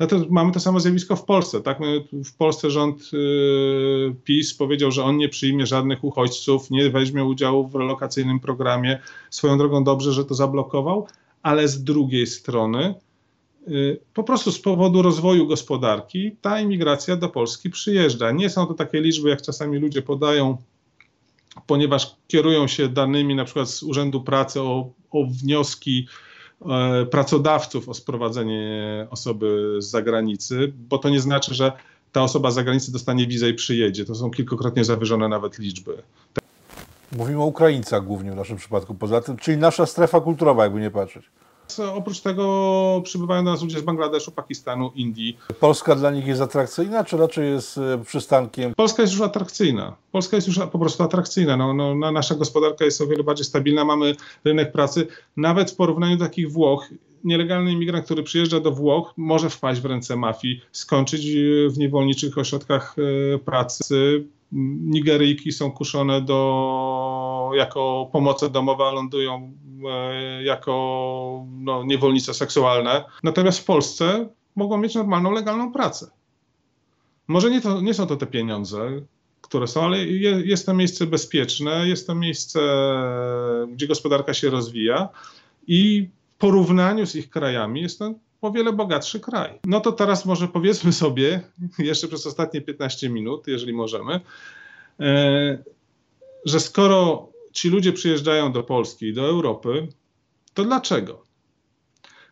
B: No to mamy to samo zjawisko w Polsce. Tak? W Polsce rząd yy, PiS powiedział, że on nie przyjmie żadnych uchodźców, nie weźmie udziału w relokacyjnym programie. Swoją drogą dobrze, że to zablokował, ale z drugiej strony yy, po prostu z powodu rozwoju gospodarki ta imigracja do Polski przyjeżdża. Nie są to takie liczby, jak czasami ludzie podają, ponieważ kierują się danymi na przykład z Urzędu Pracy o, o wnioski pracodawców o sprowadzenie osoby z zagranicy, bo to nie znaczy, że ta osoba z zagranicy dostanie wizę i przyjedzie. To są kilkukrotnie zawyżone nawet liczby.
A: Mówimy o Ukraińcach głównie w naszym przypadku, poza tym, czyli nasza strefa kulturowa, jakby nie patrzeć.
B: Oprócz tego przybywają do nas ludzie z Bangladeszu, Pakistanu, Indii.
A: Polska dla nich jest atrakcyjna, czy raczej jest e, przystankiem?
B: Polska jest już atrakcyjna. Polska jest już po prostu atrakcyjna. No, no, nasza gospodarka jest o wiele bardziej stabilna, mamy rynek pracy. Nawet w porównaniu do takich Włoch, nielegalny imigrant, który przyjeżdża do Włoch, może wpaść w ręce mafii, skończyć w niewolniczych ośrodkach e, pracy. Nigeryjki są kuszone do, jako pomoce domowe, a lądują E, jako no, niewolnice seksualne. Natomiast w Polsce mogą mieć normalną, legalną pracę. Może nie, to, nie są to te pieniądze, które są, ale je, jest to miejsce bezpieczne, jest to miejsce, gdzie gospodarka się rozwija i w porównaniu z ich krajami jest to o wiele bogatszy kraj. No to teraz może powiedzmy sobie, jeszcze przez ostatnie 15 minut, jeżeli możemy, e, że skoro ci ludzie przyjeżdżają do Polski i do Europy, to dlaczego?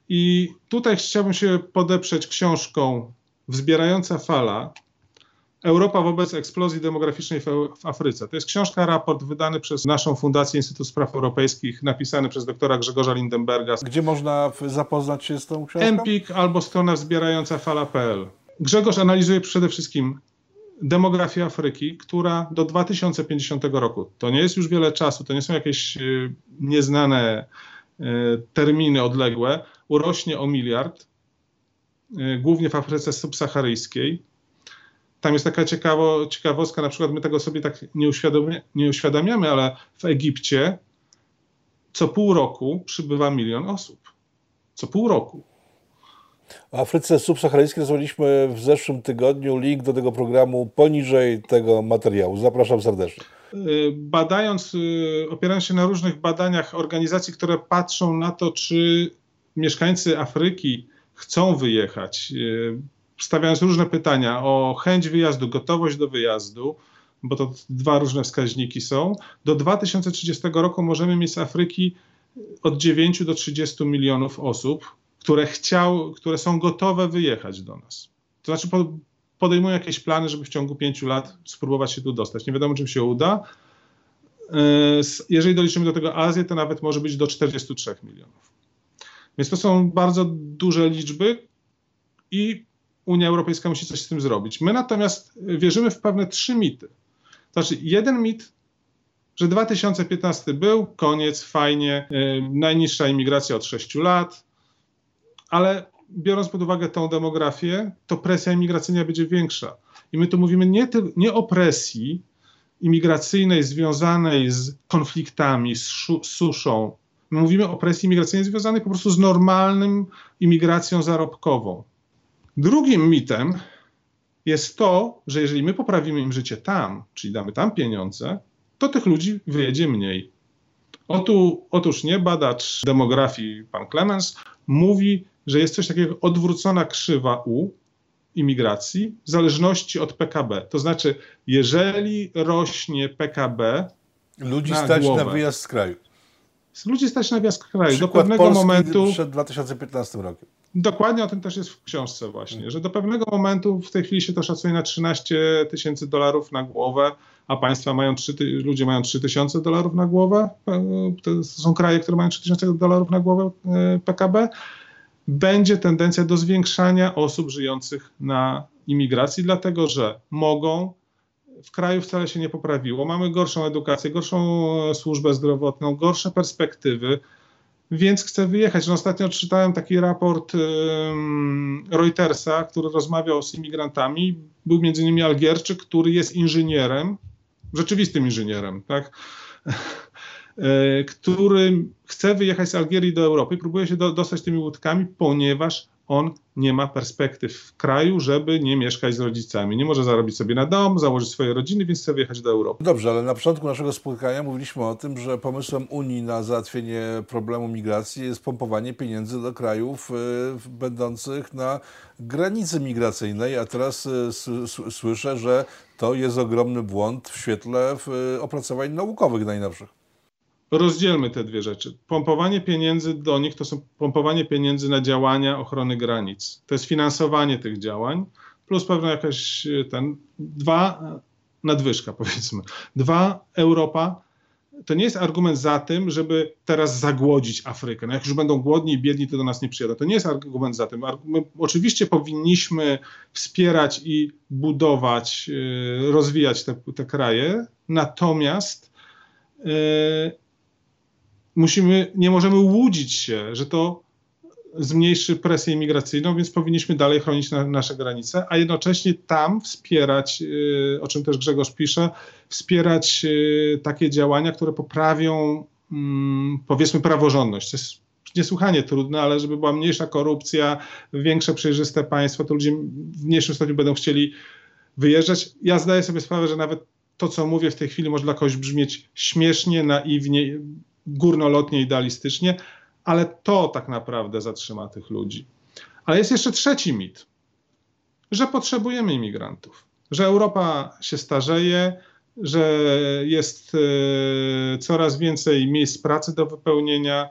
B: I tutaj chciałbym się podeprzeć książką Wzbierająca fala Europa wobec eksplozji demograficznej w Afryce. To jest książka, raport wydany przez naszą Fundację Instytut Spraw Europejskich, napisany przez doktora Grzegorza Lindenberga.
A: Gdzie można zapoznać się z tą książką?
B: Empik albo strona wzbierająca fala.pl. Grzegorz analizuje przede wszystkim demografię Afryki, która do 2050 roku, to nie jest już wiele czasu, to nie są jakieś y, nieznane y, terminy odległe, urośnie o miliard, y, głównie w Afryce subsaharyjskiej. Tam jest taka ciekawo, ciekawostka, na przykład my tego sobie tak nie, uświadomia, nie uświadamiamy, ale w Egipcie co pół roku przybywa milion osób. Co pół roku.
A: O Afryce subsaharyjskiej rozmawialiśmy w zeszłym tygodniu. Link do tego programu poniżej tego materiału. Zapraszam serdecznie.
B: Y, badając, y, opierając się na różnych badaniach organizacji, które patrzą na to, czy mieszkańcy Afryki chcą wyjechać, y, stawiając różne pytania o chęć wyjazdu, gotowość do wyjazdu, bo to dwa różne wskaźniki są, do 2030 roku możemy mieć z Afryki od 9 do 30 milionów osób które, chciał, które są gotowe wyjechać do nas. To znaczy podejmują jakieś plany, żeby w ciągu pięciu lat spróbować się tu dostać. Nie wiadomo, czym się uda. E, jeżeli doliczymy do tego Azję, to nawet może być do 43 milionów. Więc to są bardzo duże liczby i Unia Europejska musi coś z tym zrobić. My natomiast wierzymy w pewne trzy mity. Znaczy, jeden mit, że 2015 był, koniec, fajnie, yy, najniższa imigracja od 6 lat, ale biorąc pod uwagę tą demografię, to presja imigracyjna będzie większa. I my tu mówimy nie, nie o presji imigracyjnej związanej z konfliktami, z, z suszą. My mówimy o presji imigracyjnej związanej po prostu z normalnym imigracją zarobkową. Drugim mitem jest to, że jeżeli my poprawimy im życie tam, czyli damy tam pieniądze, to tych ludzi wyjedzie mniej. Otu, otóż nie badacz demografii pan Clemens mówi, że jest coś takiego jak odwrócona krzywa U imigracji w zależności od PKB. To znaczy, jeżeli rośnie PKB.
A: Ludzi na stać głowę, na wyjazd z kraju.
B: Ludzi stać na wyjazd z kraju. Przykład do pewnego Polski momentu.
A: Przed 2015 rokiem.
B: Dokładnie o tym też jest w książce, właśnie, że do pewnego momentu w tej chwili się to szacuje na 13 tysięcy dolarów na głowę, a państwa mają 3, ludzie mają 3 tysiące dolarów na głowę. E, to są kraje, które mają 3 tysiące dolarów na głowę e, PKB będzie tendencja do zwiększania osób żyjących na imigracji, dlatego że mogą, w kraju wcale się nie poprawiło, mamy gorszą edukację, gorszą służbę zdrowotną, gorsze perspektywy. Więc chce wyjechać. No, ostatnio czytałem taki raport Reutersa, który rozmawiał z imigrantami. Był między innymi Algierczyk, który jest inżynierem, rzeczywistym inżynierem, tak? E, który chce wyjechać z Algierii do Europy, próbuje się do, dostać tymi łódkami, ponieważ on nie ma perspektyw w kraju, żeby nie mieszkać z rodzicami. Nie może zarobić sobie na dom, założyć swojej rodziny, więc chce wyjechać do Europy.
A: Dobrze, ale na początku naszego spotkania mówiliśmy o tym, że pomysłem Unii na załatwienie problemu migracji jest pompowanie pieniędzy do krajów y, będących na granicy migracyjnej, a teraz y, słyszę, że to jest ogromny błąd w świetle y, opracowań naukowych najnowszych
B: rozdzielmy te dwie rzeczy. Pompowanie pieniędzy do nich to są pompowanie pieniędzy na działania ochrony granic. To jest finansowanie tych działań, plus pewna jakaś e, ten, dwa, nadwyżka powiedzmy. Dwa, Europa to nie jest argument za tym, żeby teraz zagłodzić Afrykę. No jak już będą głodni i biedni, to do nas nie przyjadą. To nie jest argument za tym. My oczywiście powinniśmy wspierać i budować, e, rozwijać te, te kraje, natomiast musimy, nie możemy łudzić się, że to zmniejszy presję imigracyjną, więc powinniśmy dalej chronić na, nasze granice, a jednocześnie tam wspierać, y, o czym też Grzegorz pisze, wspierać y, takie działania, które poprawią, mm, powiedzmy, praworządność. To jest niesłychanie trudne, ale żeby była mniejsza korupcja, większe przejrzyste państwo, to ludzie w mniejszym stopniu będą chcieli wyjeżdżać. Ja zdaję sobie sprawę, że nawet to, co mówię w tej chwili, może dla kogoś brzmieć śmiesznie, naiwnie, górnolotnie, idealistycznie, ale to tak naprawdę zatrzyma tych ludzi. Ale jest jeszcze trzeci mit, że potrzebujemy imigrantów, że Europa się starzeje, że jest e, coraz więcej miejsc pracy do wypełnienia.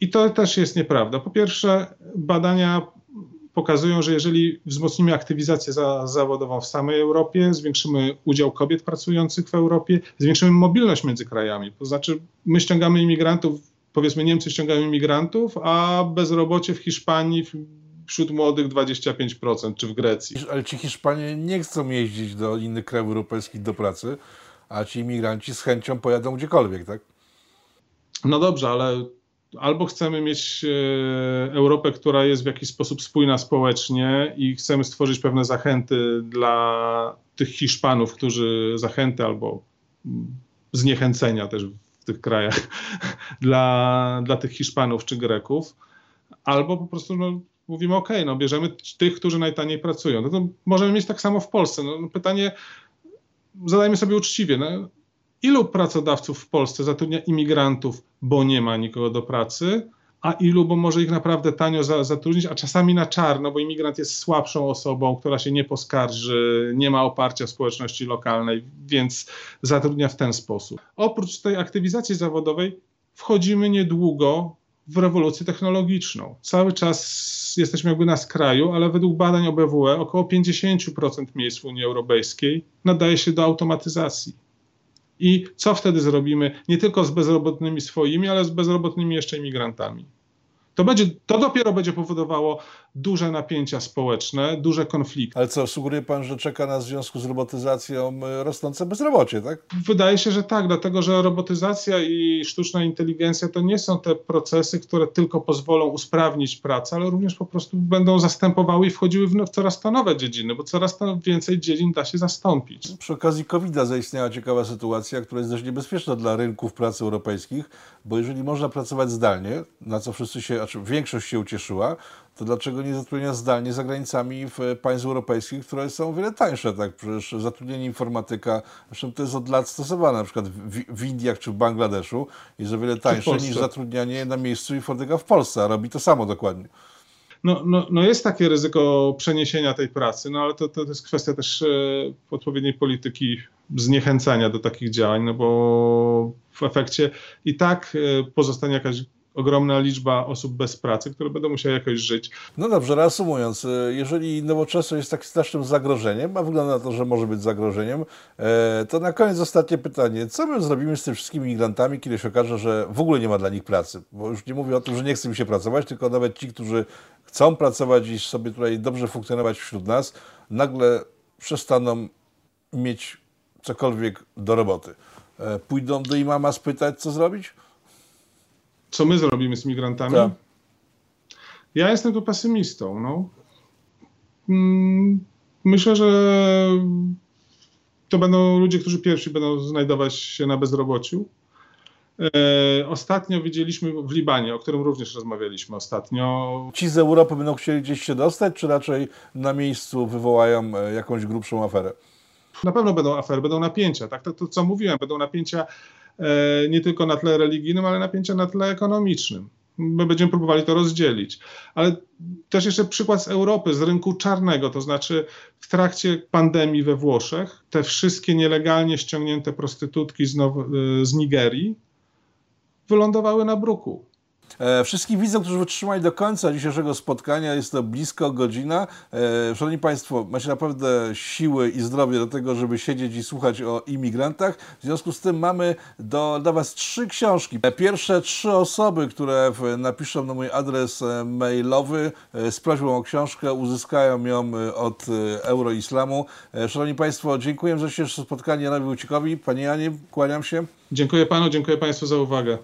B: I to też jest nieprawda. Po pierwsze, badania pokazują, że jeżeli wzmocnimy aktywizację za, zawodową w samej Europie, zwiększymy udział kobiet pracujących w Europie, zwiększymy mobilność między krajami. To znaczy, my ściągamy imigrantów, powiedzmy Niemcy ściągają imigrantów, a bezrobocie w Hiszpanii wśród młodych 25%, czy w Grecji.
A: Ale ci Hiszpanie nie chcą jeździć do innych krajów europejskich do pracy, a ci imigranci z chęcią pojadą gdziekolwiek, tak?
B: No dobrze, ale albo chcemy mieć e, Europę, która jest w jakiś sposób spójna społecznie i chcemy stworzyć pewne zachęty dla tych Hiszpanów, którzy zachęty albo zniechęcenia też w tych krajach dla, dla tych Hiszpanów czy Greków, albo po prostu no, mówimy, ok, no bierzemy tych, którzy najtaniej pracują. No to możemy mieć tak samo w Polsce. No, no pytanie, zadajmy sobie uczciwie, no, ilu pracodawców w Polsce zatrudnia imigrantów, bo nie ma nikogo do pracy, a ilu, bo może ich naprawdę tanio za, zatrudnić, a czasami na czarno, bo imigrant jest słabszą osobą, która się nie poskarży, nie ma oparcia społeczności lokalnej, więc zatrudnia w ten sposób. Oprócz tej aktywizacji zawodowej wchodzimy niedługo w rewolucję technologiczną. Cały czas jesteśmy jakby na skraju, ale według badań OBWE około 50% miejsc w Unii Europejskiej nadaje się do automatyzacji. I co wtedy zrobimy nie tylko z bezrobotnymi swoimi, ale z bezrobotnymi jeszcze imigrantami? To, będzie, to dopiero będzie powodowało duże napięcia społeczne, duże konflikty.
A: Ale co, sugeruje pan, że czeka nas w związku z robotyzacją e, rosnące bezrobocie, tak?
B: Wydaje się, że tak, dlatego że robotyzacja i sztuczna inteligencja to nie są te procesy, które tylko pozwolą usprawnić pracę, ale również po prostu będą zastępowały i wchodziły w coraz to nowe dziedziny, bo coraz to więcej dziedzin da się zastąpić.
A: Przy okazji COVID-a zaistniała ciekawa sytuacja, która jest dość niebezpieczna dla rynków pracy europejskich, bo jeżeli można pracować zdalnie, na co wszyscy się, znaczy większość się ucieszyła, to dlaczego nie zatrudnia zdalnie za granicami w państw europejskich, które są o wiele tańsze, tak? Przecież zatrudnienie informatyka, zresztą to jest od lat stosowane, na przykład w, w Indiach czy w Bangladeszu jest o wiele tańsze niż zatrudnianie na miejscu informatyka w Polsce, a robi to samo dokładnie.
B: No, no, no jest takie ryzyko przeniesienia tej pracy, no ale to, to jest kwestia też e, odpowiedniej polityki zniechęcania do takich działań, no bo w efekcie i tak e, pozostanie jakaś ogromna liczba osób bez pracy, które będą musiały jakoś żyć.
A: No dobrze, reasumując, e, jeżeli nowoczesność jest tak strasznym zagrożeniem, a wygląda na to, że może być zagrożeniem, e, to na koniec ostatnie pytanie. Co my zrobimy z tymi wszystkimi migrantami, kiedy się okaże, że w ogóle nie ma dla nich pracy? Bo już nie mówię o tym, że nie chce mi się pracować, tylko nawet ci, którzy chcą pracować i sobie tutaj dobrze funkcjonować wśród nas, nagle przestaną mieć cokolwiek do roboty. E, pójdą do imama spytać, co zrobić?
B: Co my zrobimy z migrantami?
A: Tak.
B: Ja jestem tu pesymistą. No. Mm, Myślę, że to będą ludzie, którzy pierwsi będą znajdować się na bezrobociu. E, Ostatnio widzieliśmy w Libanie, o którym również rozmawialiśmy ostatnio.
A: Ci z Europy będą chcieli gdzieś się dostać, czy raczej na miejscu wywołają e, jakąś grubszą aferę?
B: Na pewno będą afery, będą napięcia. Tak, to, to co mówiłem, będą napięcia nie tylko na tle religijnym, ale napięcia na tle ekonomicznym. My będziemy próbowali to rozdzielić. Ale też jeszcze przykład z Europy, z rynku czarnego, to znaczy w trakcie pandemii we Włoszech te wszystkie nielegalnie ściągnięte prostytutki z, Now- e, z Nigerii wylądowały na bruku.
A: E, Wszystkich widzów, którzy wytrzymali do końca dzisiejszego spotkania, jest to blisko godzina. E, Szanowni Państwo, macie naprawdę siły i zdrowie do tego, żeby siedzieć i słuchać o imigrantach. W związku z tym mamy do, dla Was trzy książki. E, Pierwsze trzy osoby, które napiszą na mój adres mailowy z prośbą o książkę, uzyskają ją od Euroislamu. Szanowni Państwo, dziękuję za dzisiejsze spotkanie Janowi Ucikowi. Panie Janie, kłaniam się.
B: Dziękuję panu, dziękuję państwu za uwagę.